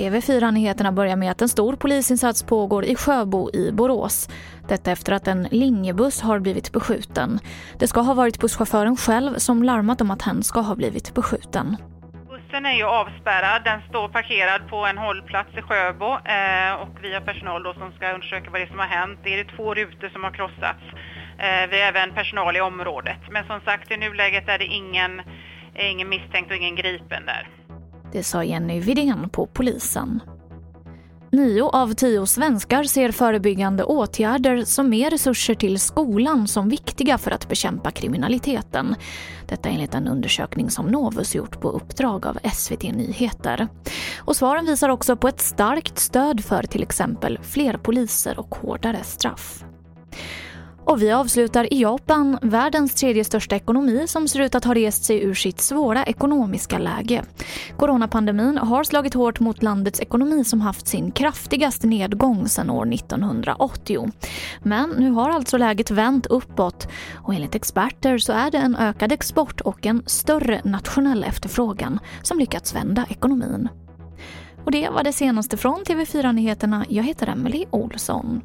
TV4-nyheterna börjar med att en stor polisinsats pågår i Sjöbo i Borås. Detta efter att en linjebuss har blivit beskjuten. Det ska ha varit busschauffören själv som larmat om att hen ska ha blivit beskjuten. Bussen är ju avspärrad. Den står parkerad på en hållplats i Sjöbo eh, och vi har personal då som ska undersöka vad det är som har hänt. Det är två rutor som har krossats. Eh, vi har även personal i området. Men som sagt, i nuläget är det ingen, ingen misstänkt och ingen gripen där. Det sa Jenny Widén på polisen. Nio av tio svenskar ser förebyggande åtgärder som mer resurser till skolan som viktiga för att bekämpa kriminaliteten. Detta enligt en undersökning som Novus gjort på uppdrag av SVT Nyheter. Och svaren visar också på ett starkt stöd för till exempel fler poliser och hårdare straff. Och vi avslutar i Japan, världens tredje största ekonomi som ser ut att ha rest sig ur sitt svåra ekonomiska läge. Coronapandemin har slagit hårt mot landets ekonomi som haft sin kraftigaste nedgång sedan år 1980. Men nu har alltså läget vänt uppåt och enligt experter så är det en ökad export och en större nationell efterfrågan som lyckats vända ekonomin. Och det var det senaste från TV4 Nyheterna. Jag heter Emily Olsson.